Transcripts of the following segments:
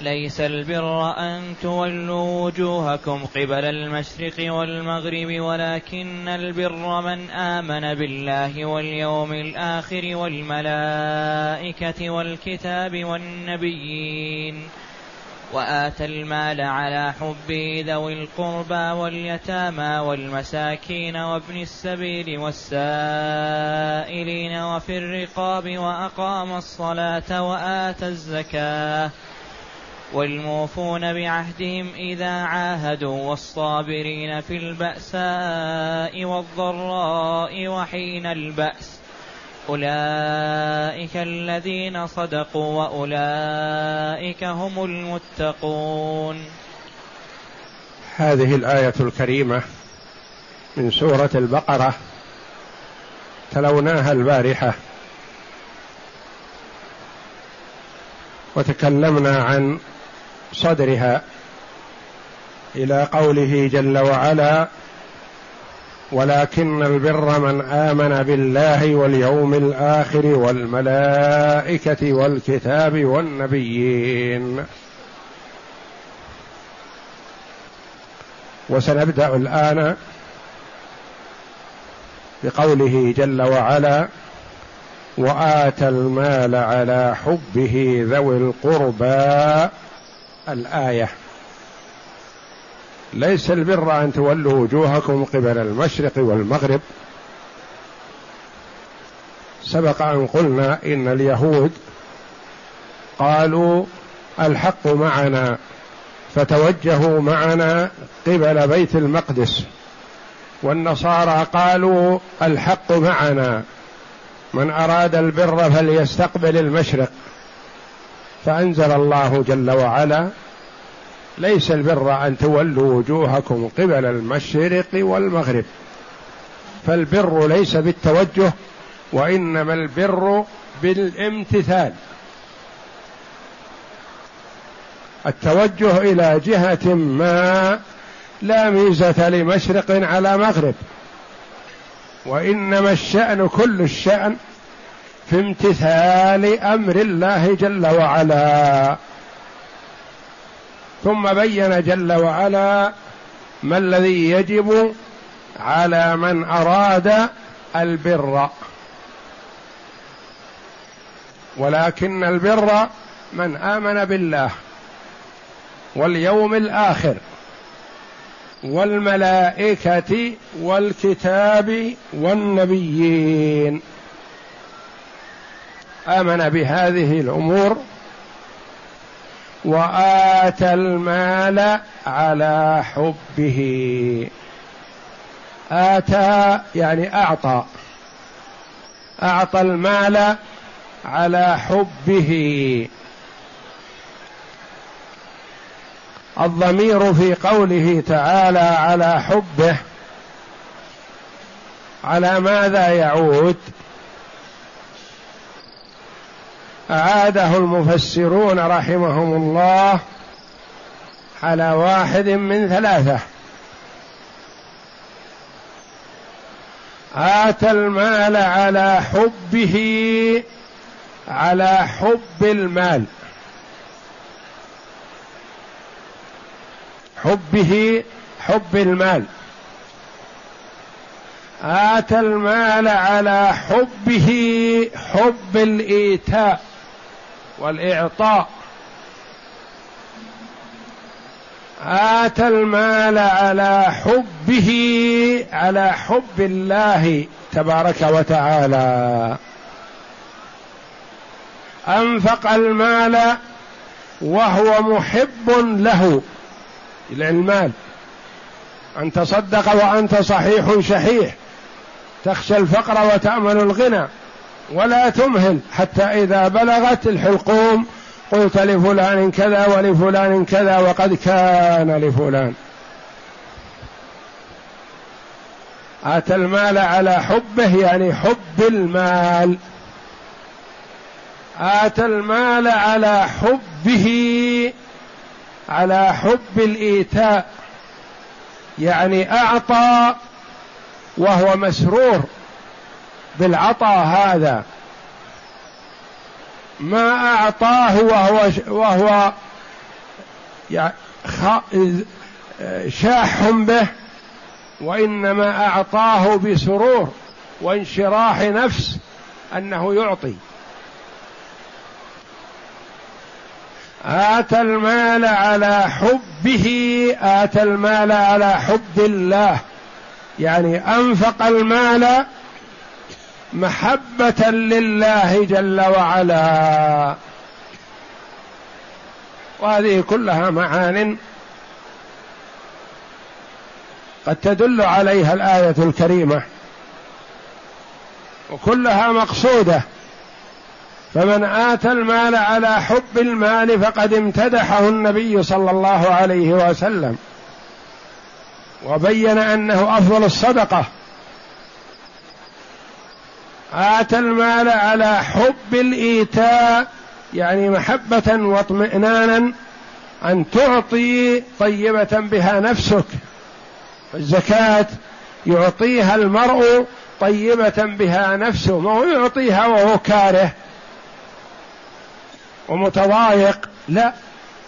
ليس البر أن تولوا وجوهكم قبل المشرق والمغرب ولكن البر من آمن بالله واليوم الآخر والملائكة والكتاب والنبيين وآتى المال على حبه ذوي القربى واليتامى والمساكين وابن السبيل والسائلين وفي الرقاب وأقام الصلاة وآتى الزكاة. والموفون بعهدهم إذا عاهدوا والصابرين في البأساء والضراء وحين البأس. أولئك الذين صدقوا وأولئك هم المتقون. هذه الآية الكريمة من سورة البقرة تلوناها البارحة. وتكلمنا عن صدرها إلى قوله جل وعلا ولكن البر من آمن بالله واليوم الآخر والملائكة والكتاب والنبيين. وسنبدأ الآن بقوله جل وعلا وآتى المال على حبه ذوي القربى الآية. ليس البر أن تولوا وجوهكم قبل المشرق والمغرب. سبق أن قلنا إن اليهود قالوا الحق معنا فتوجهوا معنا قبل بيت المقدس. والنصارى قالوا الحق معنا من أراد البر فليستقبل المشرق. فأنزل الله جل وعلا ليس البر أن تولوا وجوهكم قبل المشرق والمغرب. فالبر ليس بالتوجه وإنما البر بالامتثال. التوجه إلى جهة ما لا ميزة لمشرق على مغرب. وإنما الشأن كل الشأن في امتثال أمر الله جل وعلا. ثم بين جل وعلا ما الذي يجب على من أراد البر. ولكن البر من آمن بالله واليوم الآخر والملائكة والكتاب والنبيين. آمن بهذه الأمور وآتى المال على حبه. آتى يعني أعطى. أعطى المال على حبه. الضمير في قوله تعالى على حبه. على ماذا يعود؟ أعاده المفسرون رحمهم الله على واحد من ثلاثة. اتى المال على حبه على حب المال. حبه حب المال. اتى المال على حبه حب الإيتاء. والإعطاء. اتى المال على حبه على حب الله تبارك وتعالى. أنفق المال وهو محب له. المال. أن تصدق وأنت صحيح شحيح. تخشى الفقر وتأمل الغنى. ولا تمهل حتى إذا بلغت الحلقوم قلت لفلان كذا ولفلان كذا وقد كان لفلان. آتى المال على حبه يعني حب المال. آتى المال على حبه على حب الإيتاء. يعني أعطى وهو مسرور. بالعطاء هذا. ما أعطاه وهو وهو شاح به وإنما أعطاه بسرور وانشراح نفس أنه يعطي. آتى المال على حبه آتى المال على حب الله. يعني أنفق المال محبة لله جل وعلا. وهذه كلها معان قد تدل عليها الآية الكريمة. وكلها مقصودة. فمن اتى المال على حب المال فقد امتدحه النبي صلى الله عليه وسلم. وبين أنه أفضل الصدقة. اتى المال على حب الإيتاء يعني محبة واطمئنانا أن تعطي طيبة بها نفسك. الزكاة يعطيها المرء طيبة بها نفسه ما هو يعطيها وهو كاره. ومتضايق لا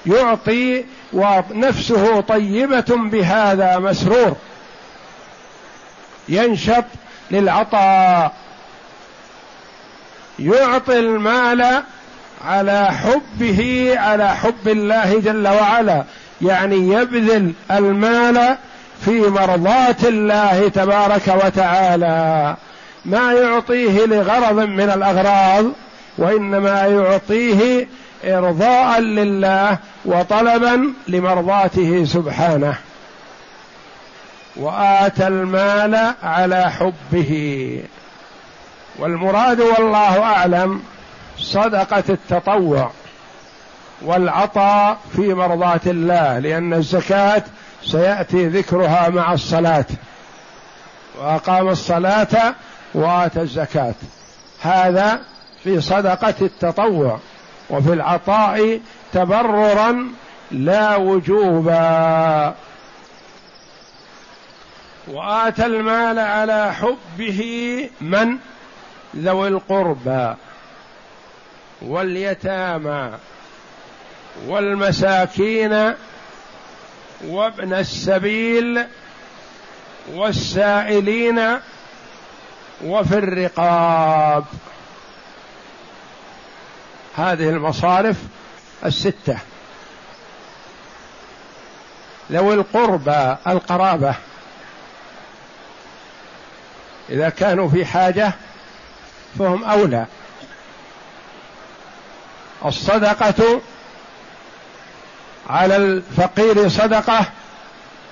يعطي ونفسه طيبة بهذا مسرور. ينشط للعطاء. يعطي المال على حبه على حب الله جل وعلا. يعني يبذل المال في مرضاه الله تبارك وتعالى. ما يعطيه لغرض من الأغراض وإنما يعطيه إرضاء لله وطلبا لمرضاته سبحانه. وآتى المال على حبه. والمراد والله أعلم صدقة التطوع والعطاء في مرضاة الله لأن الزكاة سيأتي ذكرها مع الصلاة. وأقام الصلاة واتى الزكاة. هذا في صدقة التطوع وفي العطاء تبررا لا وجوبا. وآتى المال على حبه من؟ ذوي القربى واليتامى والمساكين وابن السبيل والسائلين وفي الرقاب. هذه المصارف الستة. ذوي القربى القرابة. إذا كانوا في حاجة فهم أولى. الصدقة على الفقير صدقة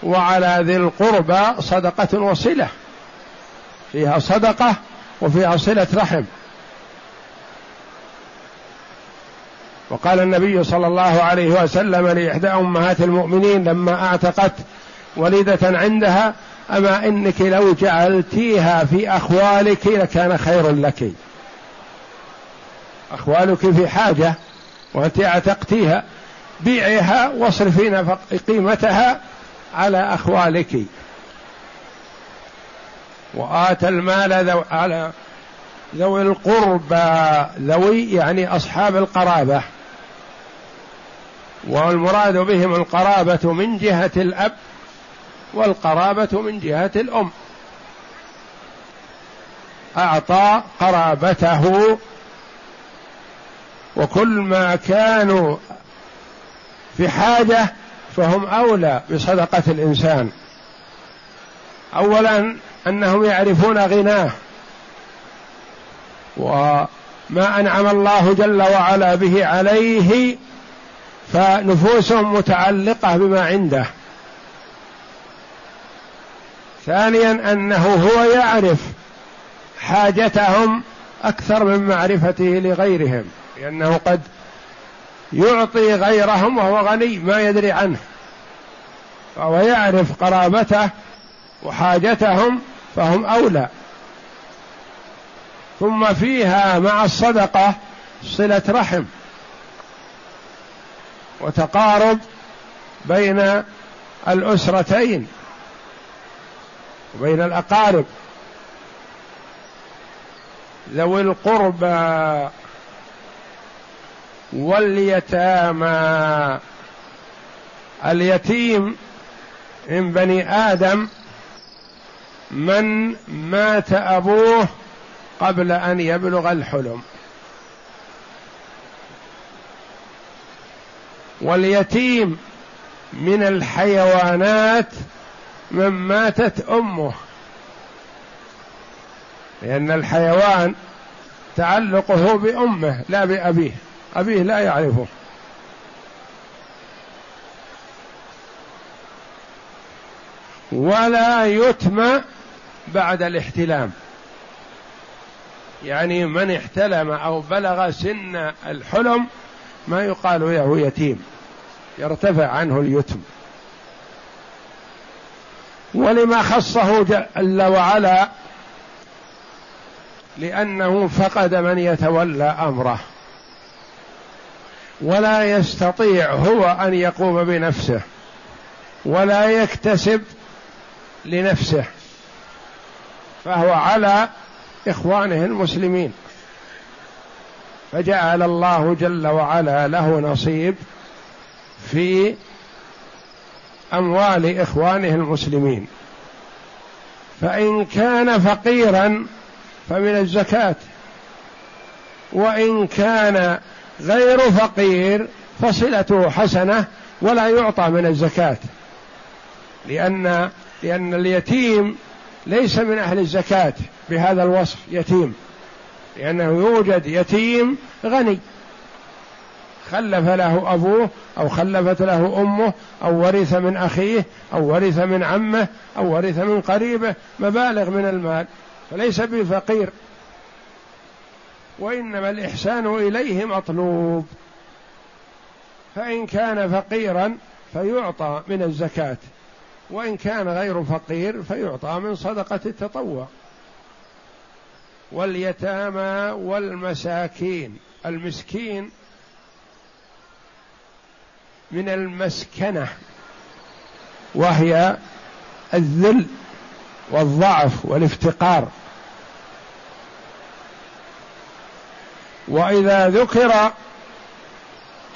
وعلى ذي القربى صدقة وصلة. فيها صدقة وفيها صلة رحم. وقال النبي صلى الله عليه وسلم لإحدى أمهات المؤمنين لما أعتقت وليدة عندها أما إنك لو جعلتيها في أخوالك لكان خير لك. أخوالك في حاجة وأنت أعتقتيها. بيعها واصرفين قيمتها على أخوالك. وآتى المال ذو على ذوي القربى ذوي يعني أصحاب القرابة. والمراد بهم القرابة من جهة الأب والقرابة من جهة الأم. أعطى قرابته. وكل ما كانوا في حاجة فهم أولى بصدقة الإنسان. أولا أنهم يعرفون غناه. وما أنعم الله جل وعلا به عليه فنفوسهم متعلقة بما عنده. ثانيا أنه هو يعرف حاجتهم أكثر من معرفته لغيرهم لأنه قد يعطي غيرهم وهو غني ما يدري عنه فهو يعرف قرابته وحاجتهم فهم أولى. ثم فيها مع الصدقة صلة رحم وتقارب بين الأسرتين. وبين الأقارب. ذوي القربى واليتامى. اليتيم من بني آدم من مات أبوه قبل أن يبلغ الحلم. واليتيم من الحيوانات من ماتت أمه. لأن الحيوان تعلقه بأمه لا بأبيه. أبيه لا يعرفه. ولا يتم بعد الاحتلام. يعني من احتلم أو بلغ سن الحلم ما يقال له يتيم. يرتفع عنه اليتم. ولما خصه جل وعلا لأنه فقد من يتولى أمره. ولا يستطيع هو أن يقوم بنفسه ولا يكتسب لنفسه فهو على إخوانه المسلمين. فجعل الله جل وعلا له نصيب في أموال إخوانه المسلمين. فإن كان فقيرا فمن الزكاة. وإن كان غير فقير فصلته حسنة ولا يعطى من الزكاة. لأن لأن اليتيم ليس من أهل الزكاة بهذا الوصف يتيم. لأنه يوجد يتيم غني. خلف له أبوه أو خلفت له أمه أو ورث من أخيه أو ورث من عمه أو ورث من قريبه مبالغ من المال. فليس بفقير. وإنما الإحسان اليه مطلوب فإن كان فقيرا فيعطى من الزكاة. وإن كان غير فقير فيعطى من صدقة التطوع. واليتامى والمساكين. المسكين من المسكنة وهي الذل والضعف والافتقار. وإذا ذكر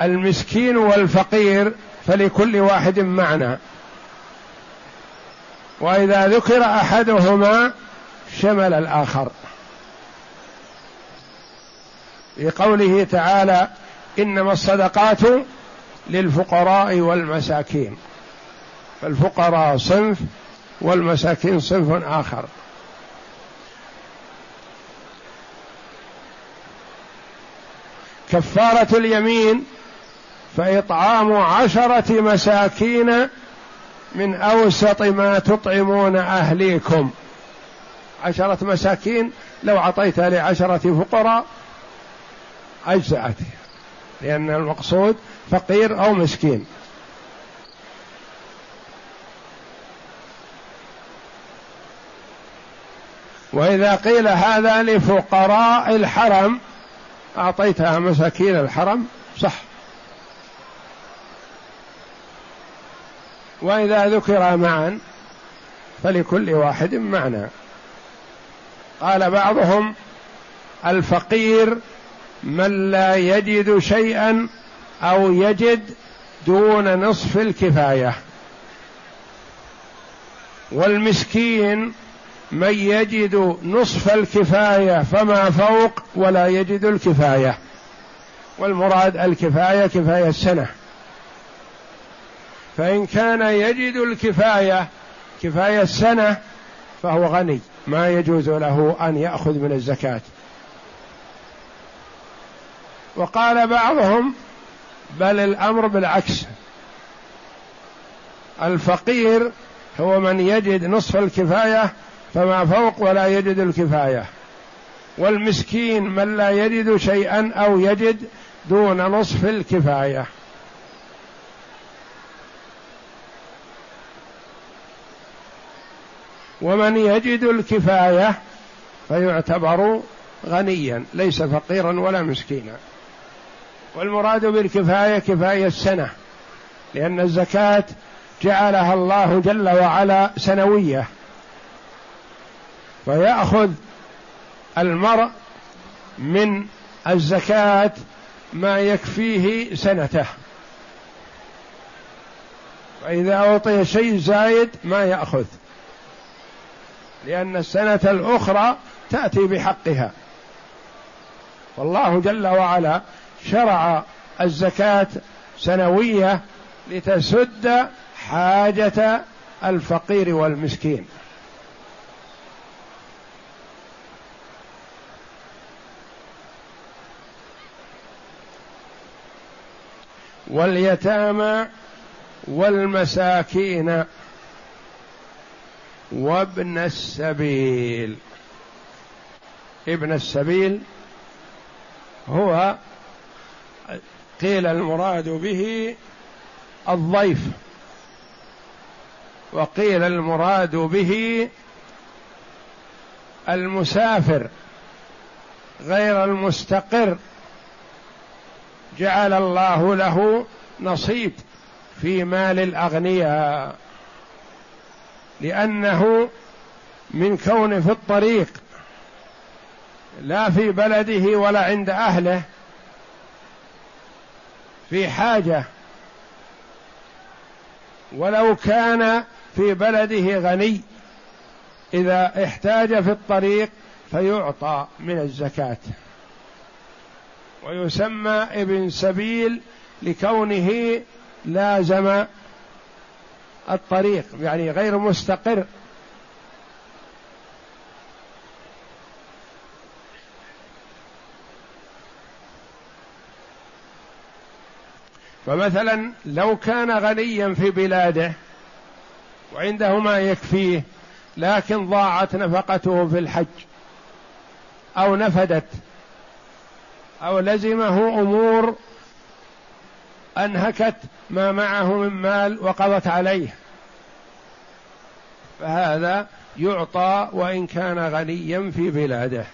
المسكين والفقير فلكل واحد معنى. وإذا ذكر أحدهما شمل الآخر. في قوله تعالى إنما الصدقات للفقراء والمساكين. فالفقراء صنف والمساكين صنف آخر. كفارة اليمين فإطعام عشرة مساكين من أوسط ما تطعمون أهليكم. عشرة مساكين لو أعطيتها لعشرة فقراء أجزأت. لأن المقصود فقير أو مسكين. وإذا قيل هذا لفقراء الحرم أعطيتها مساكين الحرم صح. وإذا ذكر معا فلكل واحد معنى. قال بعضهم الفقير من لا يجد شيئا أو يجد دون نصف الكفاية. والمسكين من يجد نصف الكفاية فما فوق ولا يجد الكفاية. والمراد الكفاية كفاية السنة. فإن كان يجد الكفاية كفاية السنة فهو غني. ما يجوز له أن يأخذ من الزكاة. وقال بعضهم بل الأمر بالعكس. الفقير هو من يجد نصف الكفاية فما فوق ولا يجد الكفاية. والمسكين من لا يجد شيئا أو يجد دون نصف الكفاية. ومن يجد الكفاية فيعتبر غنيا ليس فقيرا ولا مسكينا. والمراد بالكفاية كفاية السنة لأن الزكاة جعلها الله جل وعلا سنوية. فيأخذ المرء من الزكاة ما يكفيه سنته. فإذا أعطي شيء زايد ما يأخذ لأن السنة الأخرى تأتي بحقها. والله جل وعلا شرع الزكاة سنوية لتسد حاجة الفقير والمسكين. واليتامى والمساكين وابن السبيل. ابن السبيل هو قيل المراد به الضيف. وقيل المراد به المسافر غير المستقر. جعل الله له نصيب في مال الأغنياء لأنه من كون في الطريق لا في بلده ولا عند أهله. في حاجة ولو كان في بلده غني إذا احتاج في الطريق فيعطى من الزكاة. ويسمى ابن سبيل لكونه لازم الطريق يعني غير مستقر. فمثلا لو كان غنيا في بلاده وعنده ما يكفيه لكن ضاعت نفقته في الحج أو نفدت أو لزمه أمور أنهكت ما معه من مال وقضت عليه. فهذا يعطى وإن كان غنيا في بلاده.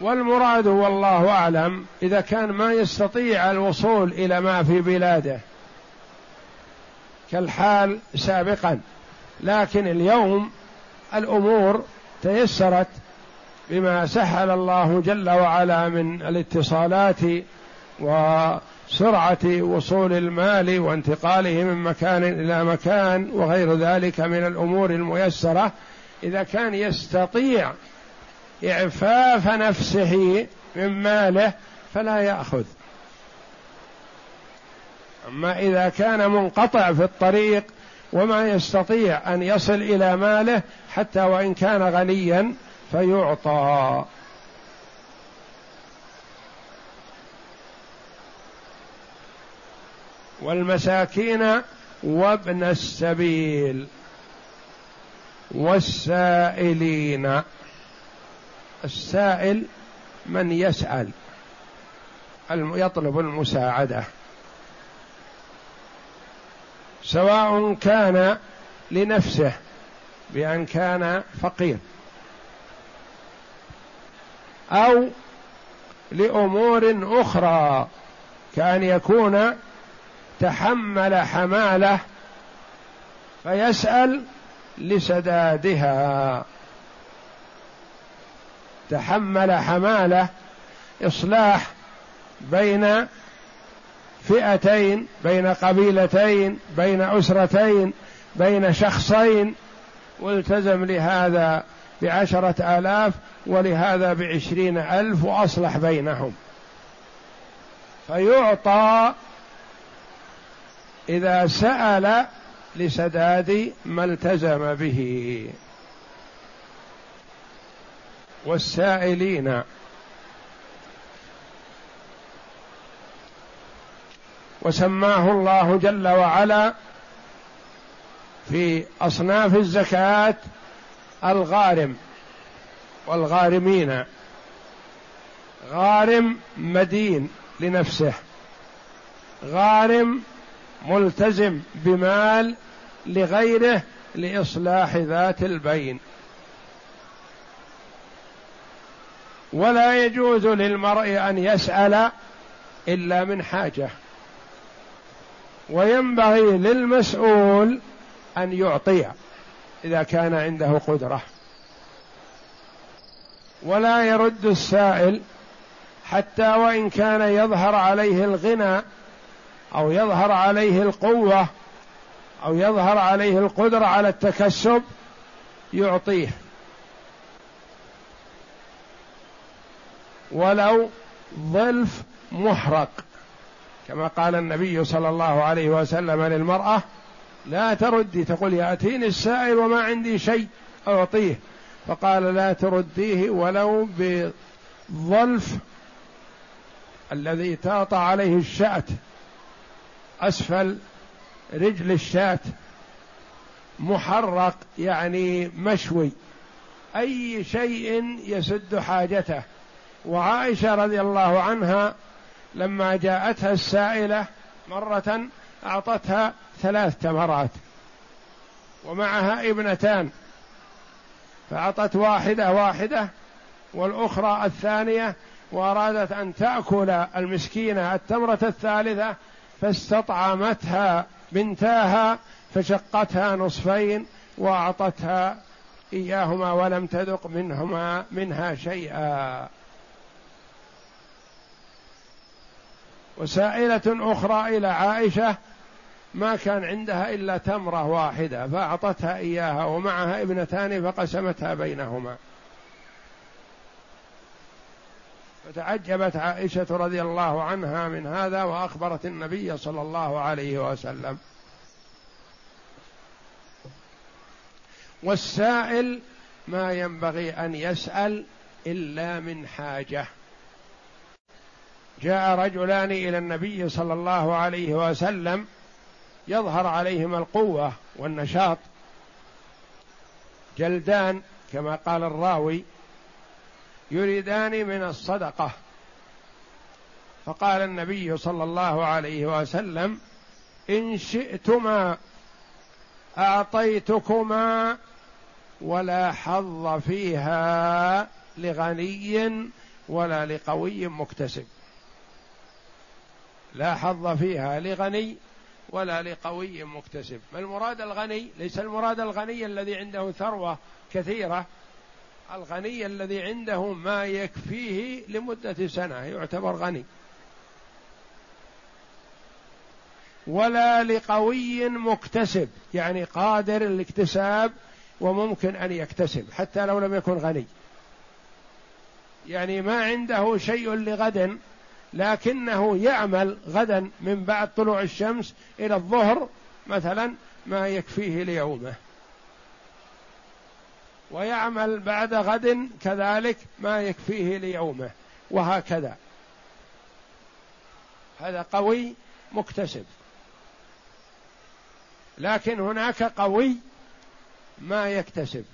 والمراد والله أعلم إذا كان ما يستطيع الوصول إلى ما في بلاده. كالحال سابقا. لكن اليوم الأمور تيسرت بما سهل الله جل وعلا من الاتصالات وسرعة وصول المال وانتقاله من مكان إلى مكان وغير ذلك من الأمور الميسرة. إذا كان يستطيع إعفاف نفسه من ماله فلا يأخذ. أما إذا كان منقطع في الطريق وما يستطيع أن يصل إلى ماله حتى وإن كان غنيا فيعطى. والمساكين وابن السبيل والسائلين. السائل من يسأل. يطلب المساعدة. سواء كان لنفسه بأن كان فقير. أو لأمور أخرى كأن يكون تحمل حمالة فيسأل لسدادها. تحمل حمالة إصلاح بين فئتين بين قبيلتين بين أسرتين بين شخصين. والتزم لهذا بعشرة آلاف ولهذا بعشرين ألف وأصلح بينهم. فيعطى إذا سأل لسداد ما التزم به. والسائلين. وسماه الله جل وعلا في أصناف الزكاة الغارم والغارمين. غارم مدين لنفسه. غارم ملتزم بمال لغيره لإصلاح ذات البين. ولا يجوز للمرء أن يسأل إلا من حاجة. وينبغي للمسؤول أن يعطي إذا كان عنده قدرة. ولا يرد السائل حتى وإن كان يظهر عليه الغنى أو يظهر عليه القوة أو يظهر عليه القدرة على التكسب يعطيه. ولو ظلف محرق. كما قال النبي صلى الله عليه وسلم للمرأة لا تردي. تقول يأتيني السائل وما عندي شيء أعطيه. فقال لا ترديه ولو بظلف الذي تاط عليه الشاة أسفل رجل الشاة محرق يعني مشوي أي شيء يسد حاجته. وعائشة رضي الله عنها لما جاءتها السائلة مرة أعطتها ثلاث تمرات ومعها ابنتان فأعطت واحدة واحدة والأخرى الثانية وأرادت أن تأكل المسكينة التمرة الثالثة فاستطعمتها بنتاها فشقتها نصفين وأعطتها إياهما ولم تذق منهما منها شيئا. وسائلة أخرى إلى عائشة ما كان عندها إلا تمرة واحدة فأعطتها إياها ومعها ابنتان فقسمتها بينهما. فتعجبت عائشة رضي الله عنها من هذا وأخبرت النبي صلى الله عليه وسلم. والسائل ما ينبغي أن يسأل إلا من حاجة. جاء رجلان إلى النبي صلى الله عليه وسلم يظهر عليهما القوة والنشاط. جلدان كما قال الراوي يريدان من الصدقة. فقال النبي صلى الله عليه وسلم إن شئتما أعطيتكما ولا حظ فيها لغني ولا لقوي مكتسب. لا حظ فيها لغني ولا لقوي مكتسب. ما المراد الغني؟ ليس المراد الغني الذي عنده ثروة كثيرة. الغني الذي عنده ما يكفيه لمدة سنة يعتبر غني. ولا لقوي مكتسب يعني قادر الاكتساب وممكن أن يكتسب حتى لو لم يكن غني. يعني ما عنده شيء لغد لكنه يعمل غدا من بعد طلوع الشمس إلى الظهر مثلا ما يكفيه ليومه. ويعمل بعد غد كذلك ما يكفيه ليومه وهكذا. هذا قوي مكتسب. لكن هناك قوي ما يكتسب.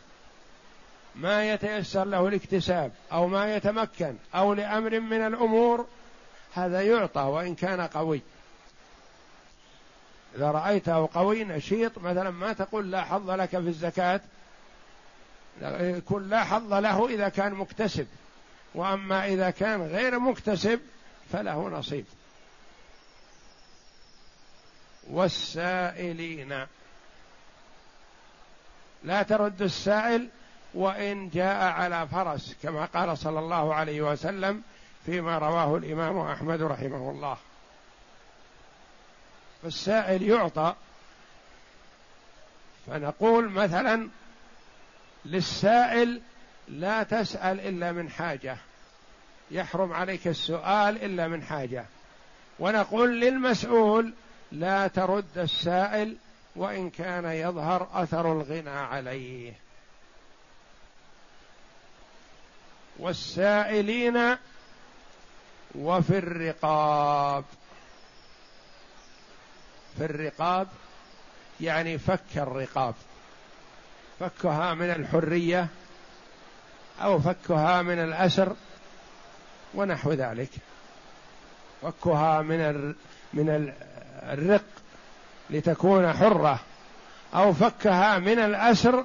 ما يتيسر له الاكتساب أو ما يتمكن أو لأمر من الأمور هذا يعطى وإن كان قوي. إذا رأيته قوي نشيط مثلا ما تقول لا حظ لك في الزكاة. يكون لا حظ له إذا كان مكتسب. وأما إذا كان غير مكتسب فله نصيب. والسائلين. لا ترد السائل وإن جاء على فرس كما قال صلى الله عليه وسلم فيما رواه الإمام أحمد رحمه الله. فالسائل يعطى فنقول مثلا للسائل لا تسأل إلا من حاجة يحرم عليك السؤال إلا من حاجة. ونقول للمسؤول لا ترد السائل وإن كان يظهر أثر الغنى عليه. والسائلين وفي الرقاب. في الرقاب يعني فك الرقاب. فكها من الحرية أو فكها من الأسر ونحو ذلك. فكها من من الرق لتكون حرة أو فكها من الأسر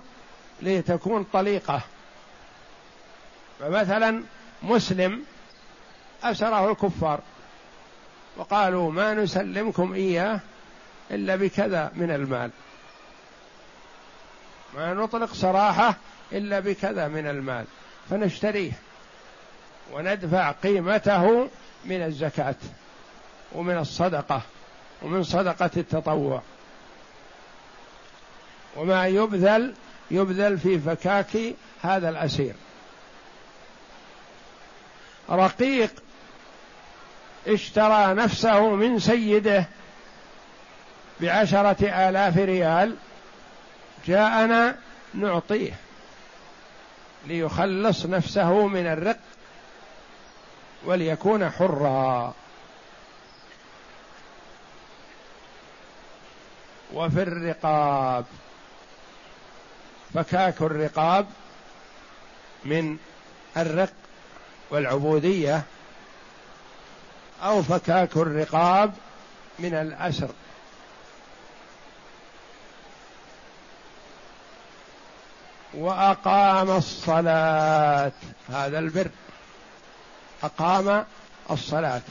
لتكون طليقة. فمثلا مسلم أسره الكفار وقالوا ما نسلمكم إياه إلا بكذا من المال. ما نطلق سراحة إلا بكذا من المال. فنشتريه وندفع قيمته من الزكاة ومن الصدقة ومن صدقة التطوع. وما يبذل يبذل في فكاك هذا الأسير. رقيق اشترى نفسه من سيده بعشرة آلاف ريال جاءنا نعطيه ليخلص نفسه من الرق وليكون حرا. وفي الرقاب فكاك الرقاب من الرق والعبودية أو فكاك الرقاب من الأسر. وأقام الصلاة هذا البر. أقام الصلاة.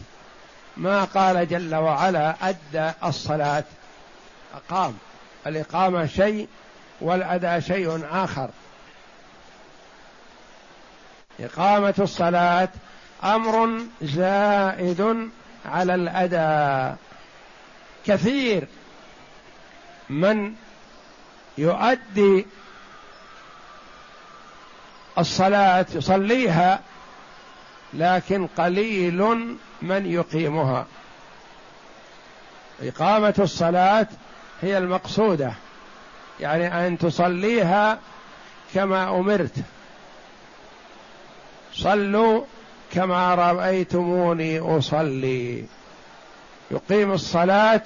ما قال جل وعلا أدى الصلاة. أقام. الإقامة شيء والأداء شيء آخر. إقامة الصلاة أمر زائد على الأداء. كثير من يؤدي الصلاة يصليها لكن قليل من يقيمها. إقامة الصلاة هي المقصودة يعني أن تصليها كما أمرت. صلوا كما رأيتموني أصلي. يقيم الصلاة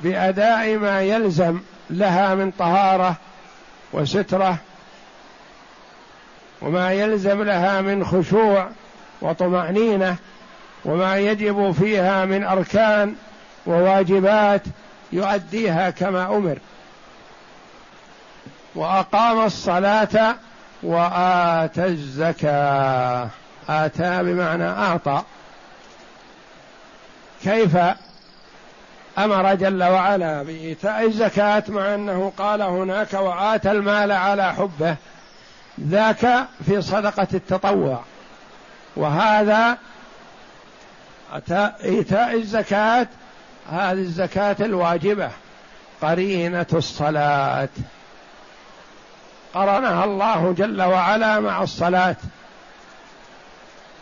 بأداء ما يلزم لها من طهارة وسترة وما يلزم لها من خشوع وطمأنينة وما يجب فيها من أركان وواجبات يؤديها كما أمر. وأقام الصلاة وآتى الزكاة. آتى بمعنى أعطى. كيف أمر جل وعلا بإيتاء الزكاة مع أنه قال هناك وآتى المال على حبه ذاك في صدقة التطوع. وهذا إيتاء الزكاة هذه الزكاة الواجبة قرينة الصلاة. قرنها الله جل وعلا مع الصلاة.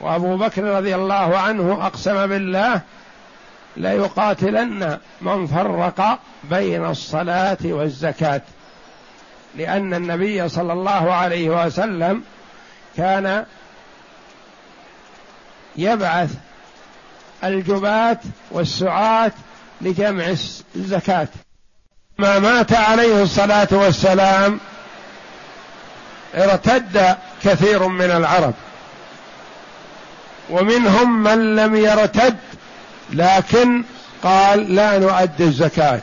وأبو بكر رضي الله عنه أقسم بالله ليقاتلن من فرق بين الصلاة والزكاة. لأن النبي صلى الله عليه وسلم كان يبعث الجبات والسعاة لجمع الزكاة. ما مات عليه الصلاة والسلام ارتد كثير من العرب. ومنهم من لم يرتد لكن قال لا نؤدي الزكاة.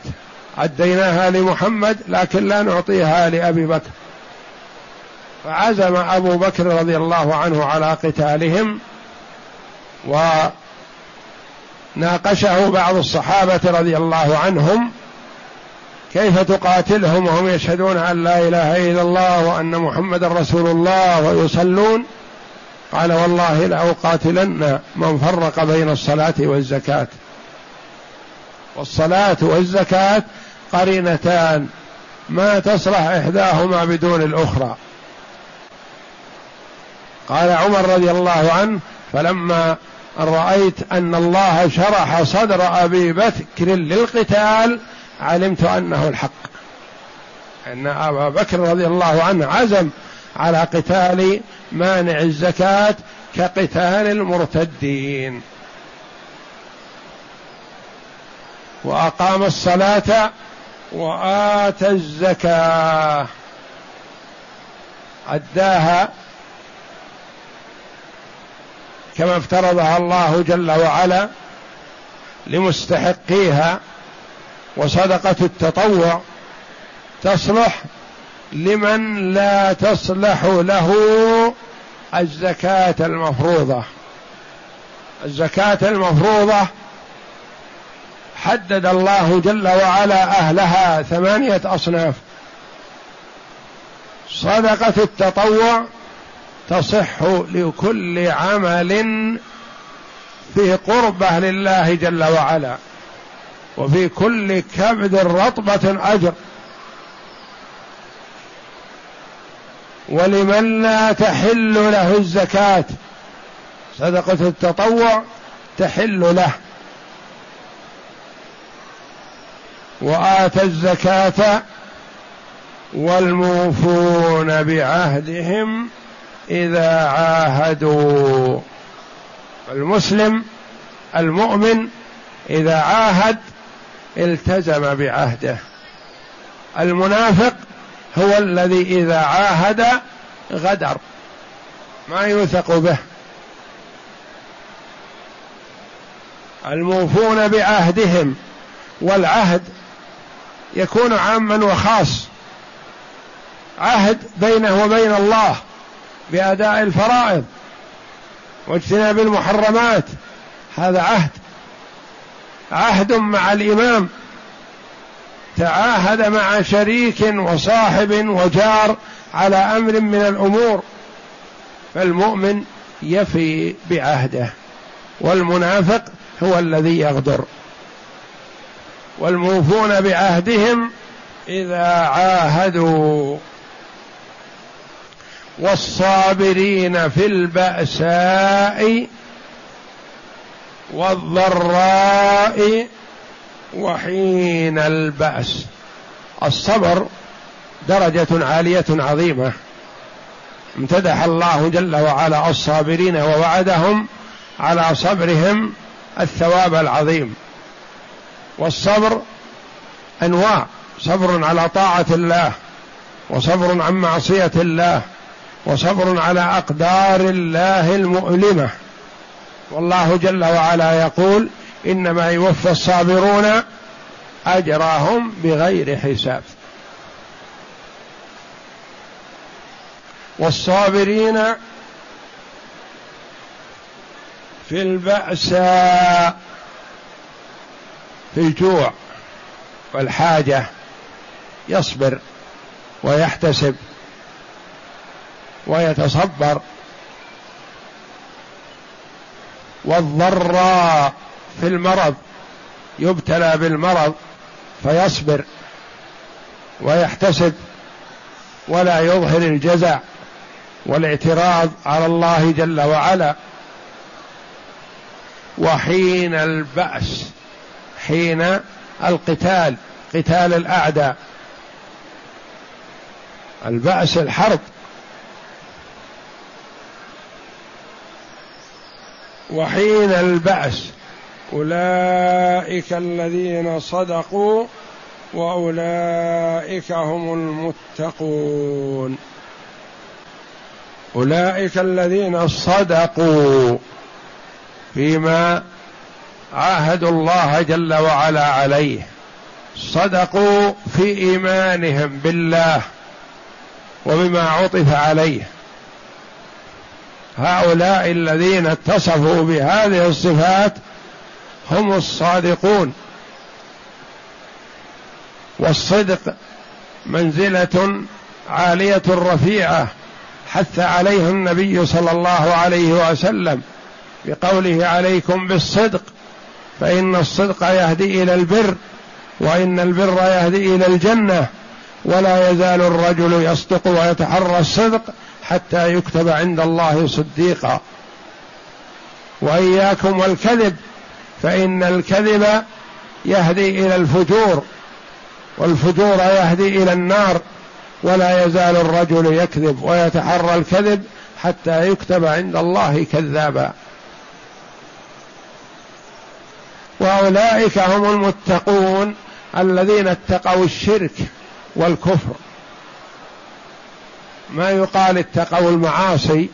أديناها لمحمد لكن لا نعطيها لأبي بكر. فعزم أبو بكر رضي الله عنه على قتالهم وناقشه بعض الصحابة رضي الله عنهم. كيف تقاتلهم وهم يشهدون أن لا إله إلا الله وأن محمد رسول الله ويصلون؟ قال والله لأقاتلن من فرق بين الصلاة والزكاة. والصلاة والزكاة قرينتان. ما تصلح إحداهما بدون الأخرى. قال عمر رضي الله عنه فلما رأيت أن الله شرح صدر أبي بكر للقتال علمت أنه الحق. أن أبا بكر رضي الله عنه عزم على قتال مانع الزكاة كقتال المرتدين. وأقام الصلاة وآتى الزكاة. أداها كما افترضها الله جل وعلا لمستحقيها وصدقة التطوع تصلح لمن لا تصلح له الزكاة المفروضة. الزكاة المفروضة حدد الله جل وعلا أهلها ثمانية أصناف. صدقة التطوع تصح لكل عمل في قربة لله جل وعلا. وفي كل كبد رطبة أجر. ولمن لا تحل له الزكاة صدقة التطوع تحل له. وآتى الزكاة والموفون بعهدهم إذا عاهدوا. المسلم المؤمن إذا عاهد التزم بعهده. المنافق هو الذي إذا عاهد غدر. ما يوثق به. الموفون بعهدهم. والعهد يكون عاما وخاص. عهد بينه وبين الله بأداء الفرائض. واجتناب المحرمات. هذا عهد عهد مع الإمام. تعاهد مع شريك وصاحب وجار على أمر من الأمور. فالمؤمن يفي بعهده والمنافق هو الذي يغدر. والموفون بعهدهم إذا عاهدوا. والصابرين في البأساء والضراء وحين البأس. الصبر درجة عالية عظيمة. امتدح الله جل وعلا الصابرين ووعدهم على صبرهم الثواب العظيم. والصبر أنواع. صبر على طاعة الله وصبر عن معصية الله وصبر على أقدار الله المؤلمة. والله جل وعلا يقول إنما يوفى الصابرون أجرهم بغير حساب. والصابرين في البأساء في الجوع والحاجة يصبر ويحتسب ويتصبر والضراء في المرض يبتلى بالمرض فيصبر ويحتسب ولا يظهر الجزع والاعتراض على الله جل وعلا. وحين البأس حين القتال قتال الأعداء. البأس الحرب وحين البأس أولئك الذين صدقوا وأولئك هم المتقون. أولئك الذين صدقوا فيما عاهدوا الله جل وعلا عليه. صدقوا في إيمانهم بالله وبما عطف عليه. هؤلاء الذين اتصفوا بهذه الصفات هم الصادقون. والصدق منزلة عالية رفيعة حث عليه النبي صلى الله عليه وسلم بقوله عليكم بالصدق فإن الصدق يهدي إلى البر وإن البر يهدي إلى الجنة ولا يزال الرجل يصدق ويتحرى الصدق حتى يكتب عند الله صديقا. وإياكم والكذب فإن الكذب يهدي إلى الفجور والفجور يهدي إلى النار ولا يزال الرجل يكذب ويتحرى الكذب حتى يكتب عند الله كذابا. وأولئك هم المتقون الذين اتقوا الشرك والكفر. ما يقال اتقوا المعاصي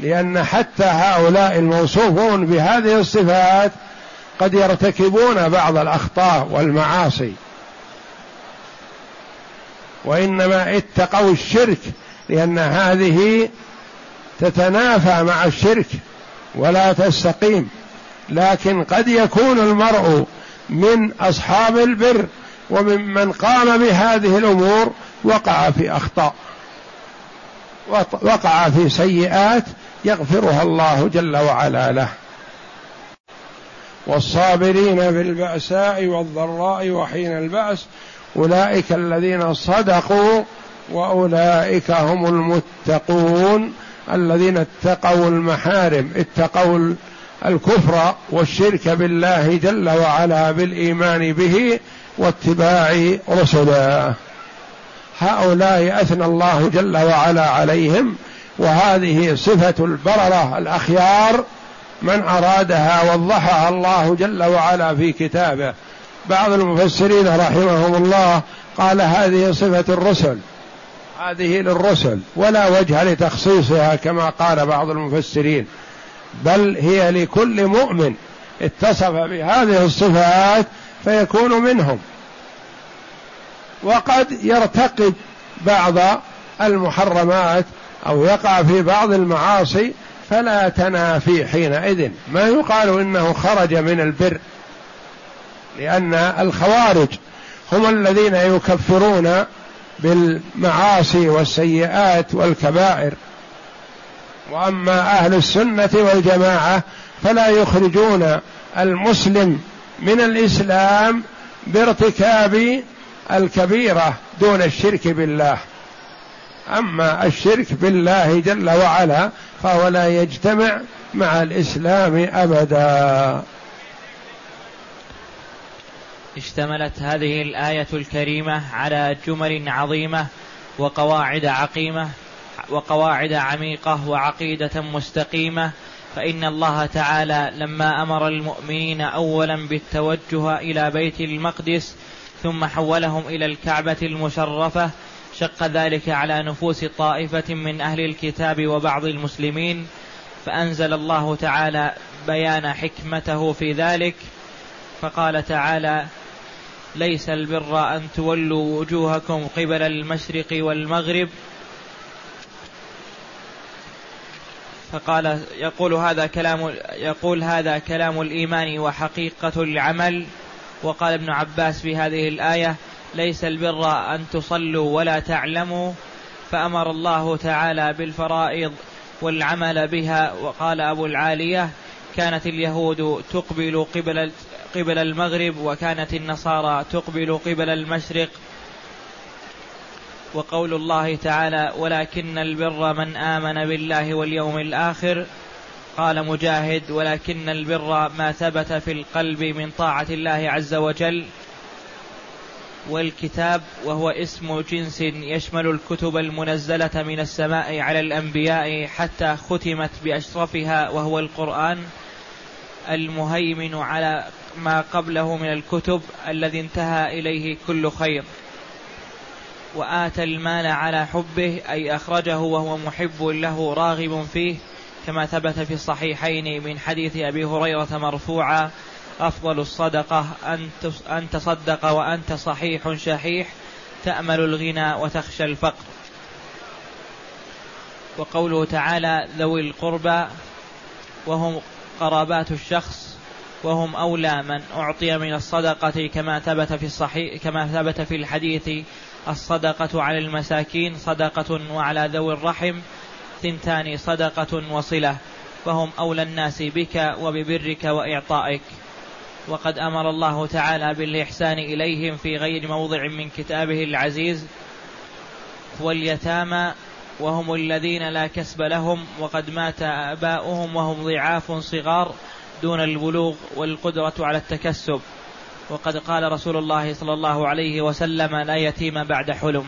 لأن حتى هؤلاء الموصوفون بهذه الصفات قد يرتكبون بعض الأخطاء والمعاصي. وإنما اتقوا الشرك لأن هذه تتنافى مع الشرك ولا تستقيم. لكن قد يكون المرء من أصحاب البر وممن قام بهذه الأمور وقع في أخطاء. وقع في سيئات يغفرها الله جل وعلا له. والصابرين بالبأساء والضراء وحين البأس أولئك الذين صدقوا وأولئك هم المتقون الذين اتقوا المحارم اتقوا الكفر والشرك بالله جل وعلا بالإيمان به واتباع رسله. هؤلاء أثنى الله جل وعلا عليهم وهذه صفة البررة الأخيار من أرادها وضحها الله جل وعلا في كتابه. بعض المفسرين رحمهم الله قال هذه صفة الرسل هذه للرسل ولا وجه لتخصيصها كما قال بعض المفسرين بل هي لكل مؤمن اتصف بهذه الصفات فيكون منهم. وقد يرتقب بعض المحرمات أو يقع في بعض المعاصي فلا تنافي حينئذ. ما يقال إنه خرج من البر لأن الخوارج هم الذين يكفرون بالمعاصي والسيئات والكبائر. وأما أهل السنة والجماعة فلا يخرجون المسلم من الإسلام بارتكاب الكبيرة دون الشرك بالله. أما الشرك بالله جل وعلا فهو لا يجتمع مع الإسلام أبدا. اشتملت هذه الآية الكريمة على جمل عظيمة وقواعد عقيمة وقواعد عميقة وعقيدة مستقيمة. فإن الله تعالى لما أمر المؤمنين اولا بالتوجه إلى بيت المقدس ثم حولهم إلى الكعبة المشرفة شق ذلك على نفوس طائفة من أهل الكتاب وبعض المسلمين فأنزل الله تعالى بيان حكمته في ذلك فقال تعالى ليس البر أن تولوا وجوهكم قبل المشرق والمغرب فقال يقول هذا كلام يقول هذا كلام الإيمان وحقيقة العمل وقال ابن عباس في هذه الآية ليس البر أن تصلوا ولا تعلموا فأمر الله تعالى بالفرائض والعمل بها. وقال أبو العالية كانت اليهود تقبل قبل قبل المغرب وكانت النصارى تقبل قبل المشرق. وقول الله تعالى ولكن البر من آمن بالله واليوم الآخر قال مجاهد ولكن البر ما ثبت في القلب من طاعة الله عز وجل. والكتاب وهو اسم جنس يشمل الكتب المنزلة من السماء على الأنبياء حتى ختمت بأشرفها وهو القرآن المهيمن على ما قبله من الكتب الذي انتهى إليه كل خير. وآتى المال على حبه أي أخرجه وهو محب له راغب فيه. كما ثبت في الصحيحين من حديث أبي هريرة مرفوعا أفضل الصدقة أن تصدق وأنت صحيح شحيح تأمل الغنى وتخشى الفقر. وقوله تعالى ذوي القربى وهم قرابات الشخص وهم أولى من أعطي من الصدقة كما ثبت في الصحيح كما ثبت في الحديث الصدقة على المساكين صدقة وعلى ذوي الرحم ثنتان صدقة وصلة فهم أولى الناس بك وببرك وإعطائك. وقد أمر الله تعالى بالإحسان إليهم في غير موضع من كتابه العزيز واليتامى وهم الذين لا كسب لهم وقد مات آباؤهم وهم ضعاف صغار دون البلوغ والقدرة على التكسب. وقد قال رسول الله صلى الله عليه وسلم لا يتيم بعد حلم.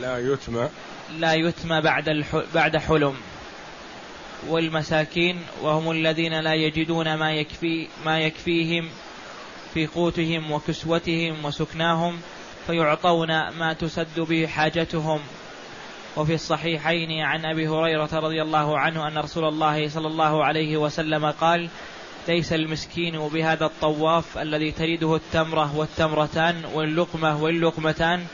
لا يتم لا يتم بعد بعد حلم. والمساكين وهم الذين لا يجدون ما يكفي ما يكفيهم في قوتهم وكسوتهم وسكناهم فيعطون ما تسد به حاجتهم. وفي الصحيحين عن أبي هريرة رضي الله عنه أن رسول الله صلى الله عليه وسلم قال ليس المسكين بهذا الطواف الذي تريده التمرة والتمرتان واللقمة واللقمتان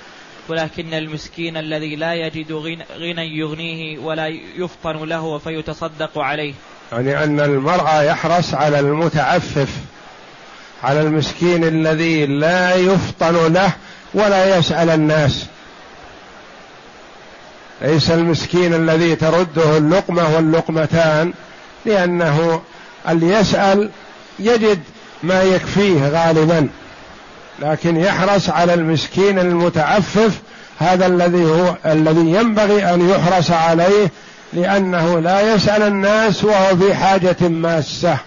ولكن المسكين الذي لا يجد غنى يغنيه ولا يفطن له فيتصدق عليه. يعني أن المرأة يحرص على المتعفف على المسكين الذي لا يفطن له ولا يسأل الناس. ليس المسكين الذي ترده اللقمة واللقمتان لأنه اللي يسأل يجد ما يكفيه غالبا. لكن يحرص على المسكين المتعفف هذا الذي هو الذي ينبغي أن يحرص عليه لأنه لا يسأل الناس وهو في حاجة ماسة.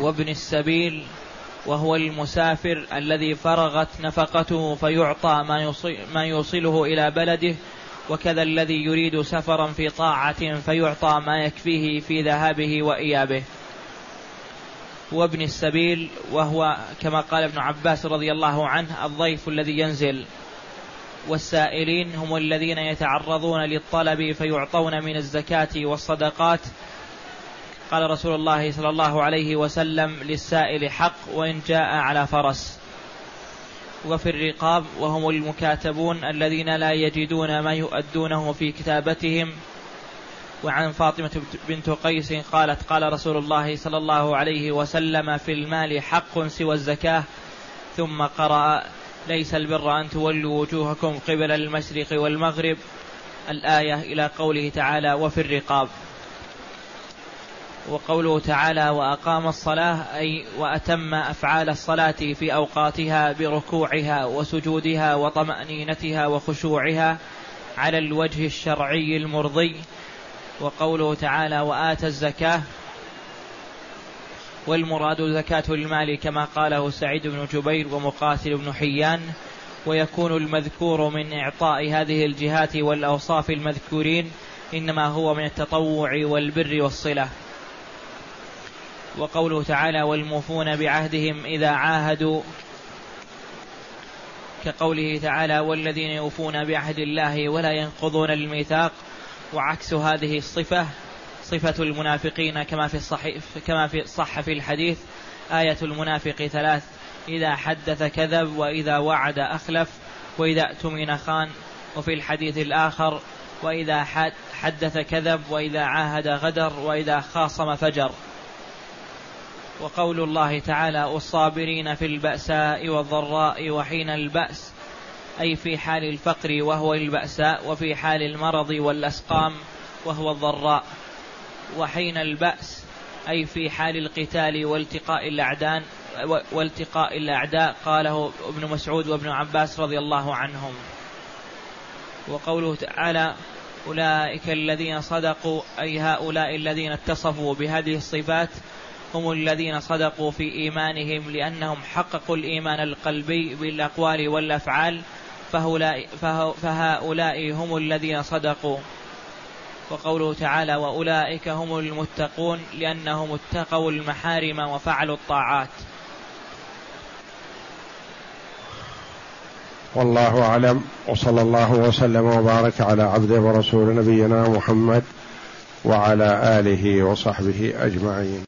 وابن السبيل وهو المسافر الذي فرغت نفقته فيعطى ما, ما يوصله إلى بلده وكذا الذي يريد سفرا في طاعة فيعطى ما يكفيه في ذهابه وإيابه. وابن السبيل وهو كما قال ابن عباس رضي الله عنه الضيف الذي ينزل. والسائلين هم الذين يتعرضون للطلب فيعطون من الزكاة والصدقات. قال رسول الله صلى الله عليه وسلم للسائل حق وإن جاء على فرس. وفي الرقاب وهم المكاتبون الذين لا يجدون ما يؤدونه في كتابتهم. وعن فاطمة بنت قيس قالت قال رسول الله صلى الله عليه وسلم في المال حق سوى الزكاة ثم قرأ ليس البر أن تولوا وجوهكم قبل المشرق والمغرب. الآية إلى قوله تعالى وفي الرقاب وقوله تعالى وأقام الصلاة أي وأتم أفعال الصلاة في أوقاتها بركوعها وسجودها وطمأنينتها وخشوعها على الوجه الشرعي المرضي وقوله تعالى وآتى الزكاة والمراد زكاة المال كما قاله سعيد بن جبير ومقاتل بن حيان ويكون المذكور من إعطاء هذه الجهات والأوصاف المذكورين إنما هو من التطوع والبر والصلة. وقوله تعالى والموفون بعهدهم إذا عاهدوا كقوله تعالى والذين يوفون بعهد الله ولا ينقضون الميثاق وعكس هذه الصفة صفة المنافقين كما في الصحيح كما في صح في الحديث آية المنافق ثلاث إذا حدث كذب وإذا وعد أخلف وإذا اؤتمن خان وفي الحديث الآخر وإذا حدث كذب وإذا عاهد غدر وإذا خاصم فجر. وقول الله تعالى والصابرين في البأساء والضراء وحين البأس. أي في حال الفقر وهو البأساء وفي حال المرض والأسقام وهو الضراء. وحين البأس أي في حال القتال والتقاء الأعدان والتقاء الأعداء قاله ابن مسعود وابن عباس رضي الله عنهم. وقوله تعالى أولئك الذين صدقوا أي هؤلاء الذين اتصفوا بهذه الصفات هم الذين صدقوا في إيمانهم لأنهم حققوا الإيمان القلبي بالأقوال والأفعال فهؤلاء, فهؤلاء هم الذين صدقوا. وقوله تعالى وأولئك هم المتقون لأنهم اتقوا المحارم وفعلوا الطاعات. والله أعلم. وصلى الله وسلم وبارك على عبده ورسول نبينا محمد وعلى آله وصحبه أجمعين.